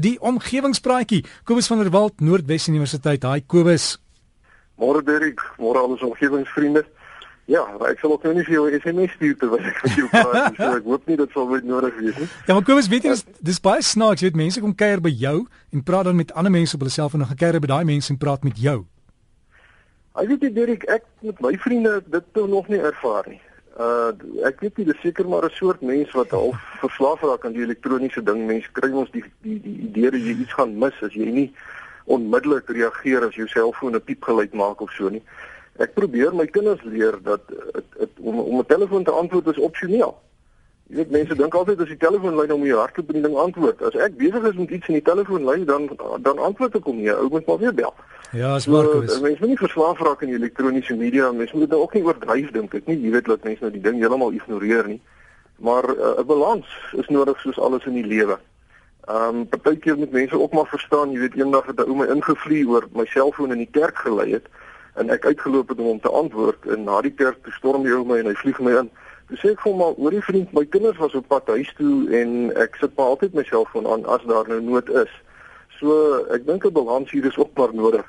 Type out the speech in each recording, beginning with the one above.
Die omgewingspraatjie. Kobus van der Walt, Noordwes Universiteit. Haai Kobus. Môre Derek, môre al ons omgewingsvriende. Ja, ek sal ook nou nie vir jou SMS stuur terwyl ek met jou praat nie. So ek hoop nie dit sal ooit nodig wees nie. Ja, maar Kobus, weet jy, dis, dis baie snaaks, jy weet mense kom kuier by jou en praat dan met ander mense op hulle self en dan gekuier by daai mense en praat met jou. Ek weet jy Derek, ek met my vriende dit nog nie ervaar nie. Uh ek weet nie dis seker maar 'n soort mens wat al verslaaf raak aan die elektroniese ding. Mense kry ons die die die idee dat jy iets gaan mis as jy nie onmiddellik reageer as jou selfoon 'n piepgeluid maak of so nie. Ek probeer my kinders leer dat het, het, om om 'n telefoon te antwoord is opsioneel. Jy weet mense dink altyd as die telefoon lui dan moet jy hardloop en ding antwoord. As ek besig is met iets in die telefoon lui dan dan antwoord ek hom nie. Ou moet maar weer bel. Ja, as Marcus. So, mense moet nie verslaaf raak aan die elektroniese media. Mense moet dit ook nie oordryf dink ek nie. Jy weet dat mense nou die ding heeltemal ignoreer nie. Maar eh, 'n uh, balans is nodig soos alles in die lewe. Ehm um, partykeer moet mense ook maar verstaan, jy weet eendag het 'n ou my ingevlieg oor my selfoon in die kerk gelei het en ek uitgeloop het om hom te antwoord en na die kerk te storm hy my en hy vlieg my in. Sê ek vir hom maar, hoorie vriend, my kinders was op pad huis toe en ek sit maar altyd my selfoon aan as daar nou nood is. So ek dink 'n balans hier is ook maar nodig.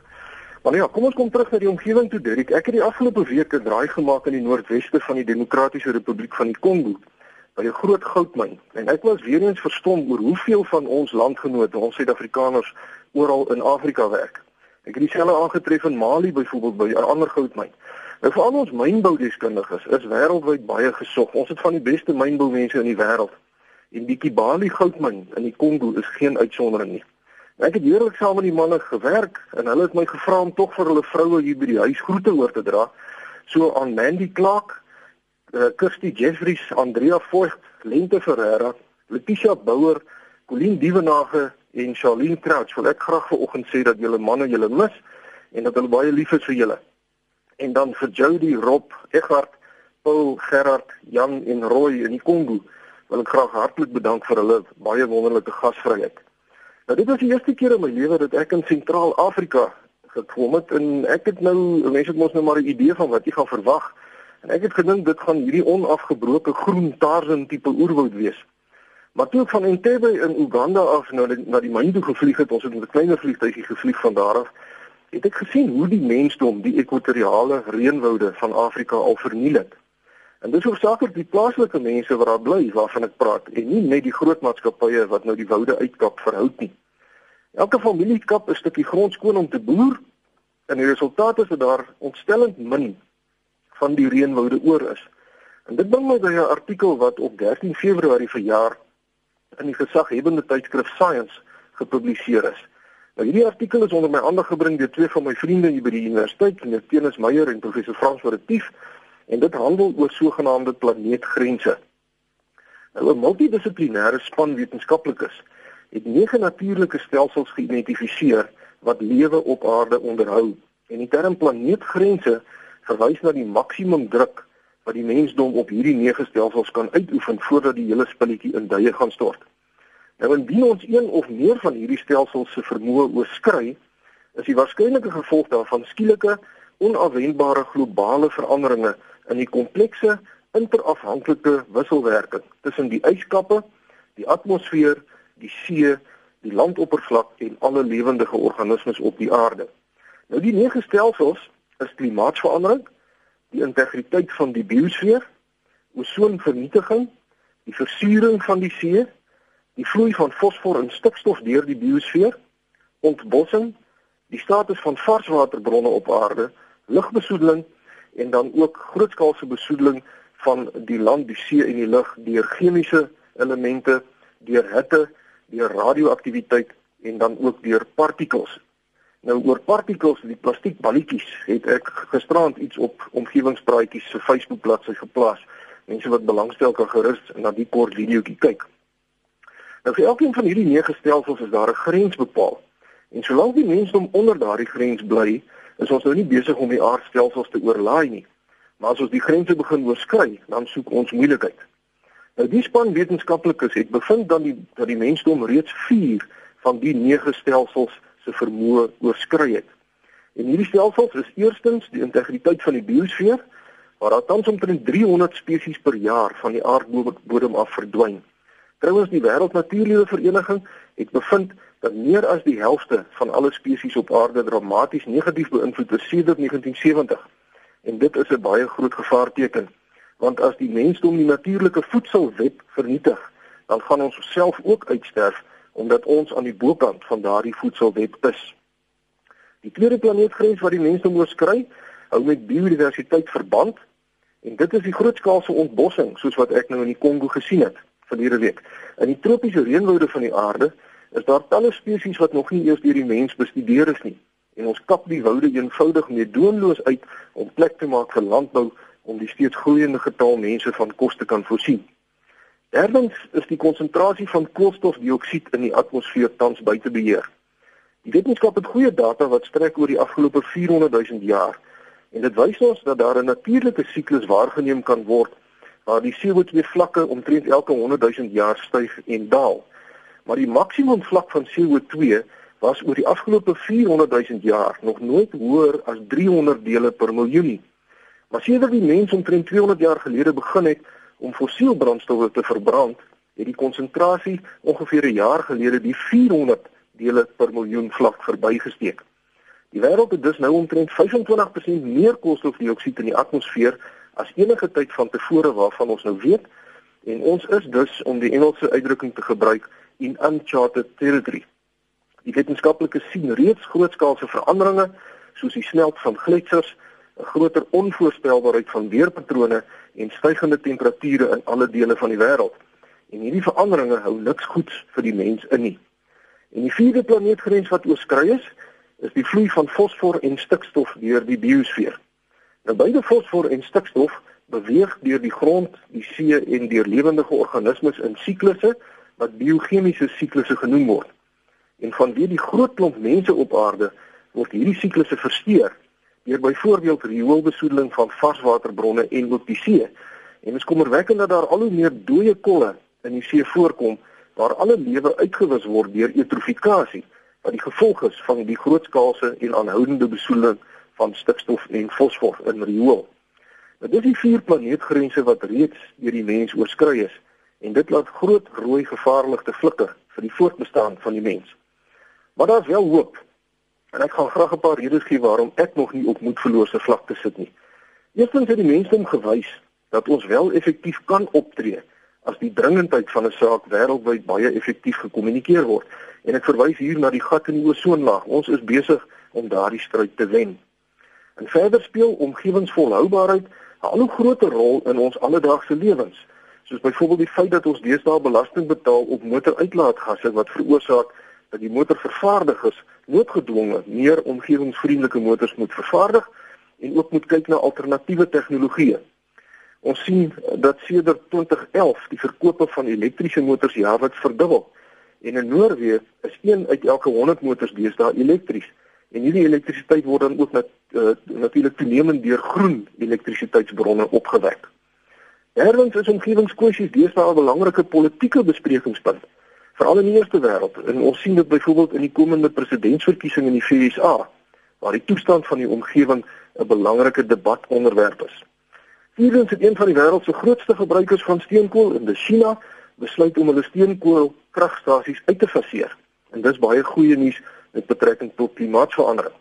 Maar ja, kom ons kom terug na die omgewing toe, Derek. Ek het die afgelope week 'n draai gemaak in die noordweste van die Demokratiese Republiek van die Kongo by 'n groot goudmyn. En ek was weer eens verstom oor hoeveel van ons landgenote, ons Suid-Afrikaners, oral in Afrika werk. Ek het dieselfde aangetref in Mali byvoorbeeld by 'n ander goudmyn. Nou vir al ons mynboudeskundiges is wêreldwyd baie gesog. Ons het van die beste mynboumense in die wêreld. En die Kibali goudmyn in die Kongo is geen uitsondering nie. Ek het heerlik saam met die manne gewerk en hulle het my gevra om tog vir hulle vroue hier by die huis groete oor te dra. So aan Mandy Clark, uh, Kirsty Jeffries, Andrea Voigt, Lente Ferreira, Letitia Bouwer, Colleen Dievenage en Charlene Crouch wil ek graag vanoggend sê dat julle manne julle mis en dat hulle baie lief is vir julle. En dan vir Jody, Rob, Eghard, Paul, Gerard, Jan en Roy in die Kongo wil ek graag hartlik bedank vir hulle baie wonderlike gasvryheid. Nou dit was die eerste keer in my lewe dat ek in Sentraal-Afrika gekom het en ek het nou mense het mos nou maar 'n idee van wat jy gaan verwag. En ek het gedink dit gaan hierdie onafgebroke groen Tarzan tipe oerwoud wees. Maar toe ek van Entebbe in Uganda af nou na die myn toe gevlieg het, ons het met 'n kleiner vliegtuigie gevlieg van daar af, het ek gesien hoe die mensdom die ekwatoriale reënwoude van Afrika al verniel het. En dis hoofsaaklik die plaaslike mense wat daar bly waarvan ek praat en nie net die groot maatskappye wat nou die woude uitkap verhoud nie. Elke familie kap 'n stukkie grond skoon om te boer en die resultaat is dat daar ontstellend min van die reënwoude oor is. En dit bring my by 'n artikel wat op 13 Februarie verjaar in die gesaghebende tydskrif Science gepubliseer is. Nou hierdie artikel is onder my aandag gebring deur twee van my vriende hier by die universiteit, meneer Tenus Meyer en professor Frans Vertief en dit handel oor sogenaamde planeetgrense. Nou 'n multidissiplinêre span wetenskaplikes het nege natuurlike stelsels geïdentifiseer wat lewe op aarde onderhou. En die term planeetgrense verwys na die maksimum druk wat die mensdom op hierdie nege stelsels kan uitoefen voordat die hele spulletjie in duie gaan stort. Nou indien ons een of meer van hierdie stelsels se vermoë oorskry, is die waarskynlike gevolg daarvan skielike onafwendbare globale veranderinge in die komplekse interafhanklike wisselwerking tussen die yskappe, die atmosfeer, die see, die landoppervlak en alle lewendige organismes op die aarde. Nou die nege stelsels is klimaatsverandering, die integriteit van die biosfeer, ozonvernietiging, die versuuring van die see, die vloei van fosfor en stikstof deur die biosfeer, ontbossing, die status van varswaterbronne op aarde, lugbesoedeling en dan ook grootskaalse besoedeling van die land, die see en die lug deur chemiese elemente, deur hitte, deur radioaktiwiteit en dan ook deur partikels. Nou oor partikels, die plastiekballetjies, het ek gisterand iets op omgewingspraatjies se Facebook bladsy geplaas. Mense wat belangstel kan gerus na die kort videoetjie kyk. Nou vir elkeen van hierdie nege stelsels is daar 'n grens bepaal. En solank die mensdom onder daardie grens bly, is ons nou nie besig om die aardstelsels te oorlaai nie. Maar as ons die grense begin oorskry, dan soek ons moeilikheid. Nou die span wetenskaplikes het bevind dan die dat die mensdom reeds 4 van die 9 stelsels se vermoë oorskry het. En hierdie stelsels is eerstens die integriteit van die biosfeer waar daar tans omtrent 300 spesies per jaar van die aardbodem af verdwyn. Trouwens die Wêreldnatuurlewe Vereniging het bevind dat meer as die helfte van alle spesies op aarde dramaties negatief beïnvloed is sedert 1970. En dit is 'n baie groot gevaarteken, want as die mensdom die natuurlike voedselweb vernietig, dan gaan ons self ook uitsterf omdat ons aan die bokant van daardie voedselweb is. Die tweede planeetgrens wat die mensdom oorskry, hou met biodiversiteit verband en dit is die grootskaalse ontbossing soos wat ek nou in die Kongo gesien het verlede week. In die tropiese reënwoude van die aarde is daar talle spesies wat nog nie eers deur die mens bestudeer is nie. En ons kap die woude eenvoudig meedoenloos uit om plek te maak vir landbou om die steeds groeiende getal mense van kos te kan voorsien. Derdens is die konsentrasie van koolstofdioksied in die atmosfeer tans buite beheer. Die wetenskap het goeie data wat strek oor die afgelope 400 000 jaar en dit wys ons dat daar 'n natuurlike siklus waargeneem kan word waar die CO2 vlakke omtrent elke 100 000 jaar styg en daal maar die maksimum vlak van CO2 was oor die afgelope 400 000 jaar nog nooit hoër as 300 dele per miljoen nie. Maar sedert die mens omtrent 200 jaar gelede begin het om fossiel brandstowwe te verbrand, het die konsentrasie ongeveer 'n jaar gelede die 400 dele per miljoen vlak verbygesteek. Die wêreld het dus nou omtrent 25% meer koolstofdioksied in die atmosfeer as enige tyd van tevore waarvan ons nou weet en ons is dus om die Engelse uitdrukking te gebruik in uncharted territory. Die wetenskaplikes sien reeds grootskaalse veranderinge soos die smelt van gletsers, 'n groter onvoorspelbaarheid van weerpatrone en stygende temperature in alle dele van die wêreld. En hierdie veranderinge hou niks goeds vir die mens in nie. En die vierde planeetgrens wat oorskry is, is die vloei van fosfor en stikstof deur die biosfeer. Nou beide fosfor en stikstof beweeg deur die grond, die see en deur lewendige organismes in siklusse wat biochemiese siklusse genoem word. En vanweë die groot klomp mense op aarde word hierdie siklusse versteur deur byvoorbeeld rioolbesoedeling van varswaterbronne en ook die see. En dit is kommerwekkend dat daar al hoe meer dooie kolle in die see voorkom waar alle lewe uitgewis word deur eutrofikasie wat die gevolg is van die grootskaalse en aanhoudende besoedeling van stikstof en fosfor in riool. Dit is die vier planeetgrense wat reeds deur die mens oorskry is en dit laat groot rooi gevaarligte flikker vir die voortbestaan van die mens. Maar daar's wel hoop. En ek gaan graag 'n paar redes gee waarom ek nog nie op moedverlose vlakte sit nie. Eerstens het die mensdom gewys dat ons wel effektief kan optree as die dringendheid van 'n saak wêreldwyd baie effektief gekommunikeer word. En ek verwys hier na die gat in die ozonlaag. Ons is besig om daardie stryd te wen. En verder speel omgewingsvolhoubaarheid 'n al hoe groter rol in ons alledaagse lewens soos byvoorbeeld die feit dat ons deesdae belasting betaal op motoruitlaatgasse wat veroorsaak dat die motorvervaardigers noodgedwonge meer omgewingsvriendelike motors moet vervaardig en ook moet kyk na alternatiewe tegnologieë. Ons sien dat sedert 2011 die verkope van elektriese motors jaarliks verdubbel en in Noorwe is een uit elke 100 motors deesdae elektries. En hierdie elektrisiteit word dan ook nat, uh, natuurlik toenemend deur groen elektrisiteitsbronne opgewek. Derdens is omgewingskwessies deesdae 'n belangrike politieke besprekingspunt, veral in die eerste wêreld. En ons sien dit byvoorbeeld in die komende presidentsverkiesing in die VSA, waar die toestand van die omgewing 'n belangrike debatonderwerp is. Vierdens het een van die wêreld se grootste gebruikers van steenkool in China besluit om hulle steenkoolkragstasies uit te faseer. En dis baie goeie nuus met betrekking tot klimaatsverandering.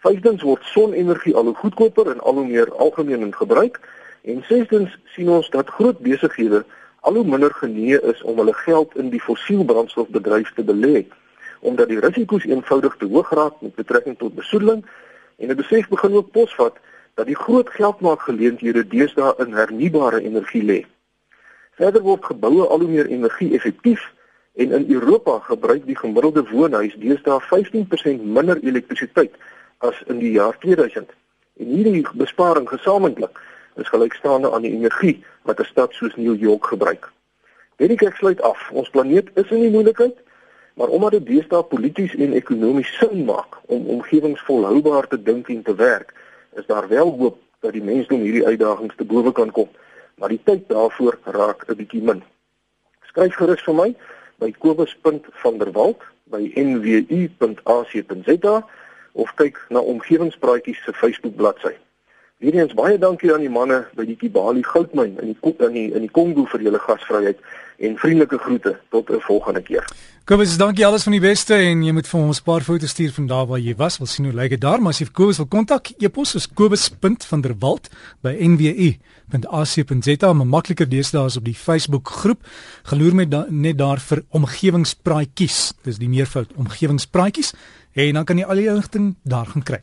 Vyfdens word sonenergie al hoe goedkoper en al hoe meer algemeen in gebruik. En sestens sien ons dat groot besighede al hoe minder genee is om hulle geld in die fossielbrandstofbedryf te belê omdat die risiko's eenvoudig te hoog raak met betrekking tot besoedeling en 'n besef begin ook posvat dat die groot geldmaakgeleenthede deesdae in hernubare energie lê. Verder word geboue al hoe meer energie-effektief en in Europa gebruik die gemiddelde woonhuis deesdae 15% minder elektrisiteit as in die jaar 2000. En hierdie besparing gesamentlik is gelykstaande aan die energie wat 'n stad soos New York gebruik. Weet ek sluit af. Ons planeet is in die moeilikheid, maar omdat dit deesdae polities en ekonomies sin maak om omgewingsvolhoubaar te dink en te werk, is daar wel hoop dat die mensdom hierdie uitdagings te bowe kan kom, maar die tyd daarvoor raak 'n bietjie min. Skryf gerus vir my by kobus.vanderwalt by nwu.ac.za of kyk na omgewingspraatjies se Facebook bladsy. Weereens baie dankie aan die manne by die Kibali goudmyn in die in die in die Kongo vir julle gasvryheid en vriendelike groete tot 'n volgende keer. Kobus, dankie alles van die beste en jy moet vir ons 'n paar foto's stuur van daar waar jy was. Wil sien hoe lyk dit daar, maar as jy Kobus wil kontak, e-pos is kobus.vanderwalt by nwu.ac.za, maar makliker deesdae is op die Facebook groep. Geloer met da net daar vir omgewingspraatjies. Dis die meervoud omgewingspraatjies en dan kan jy al die inligting daar gaan kry.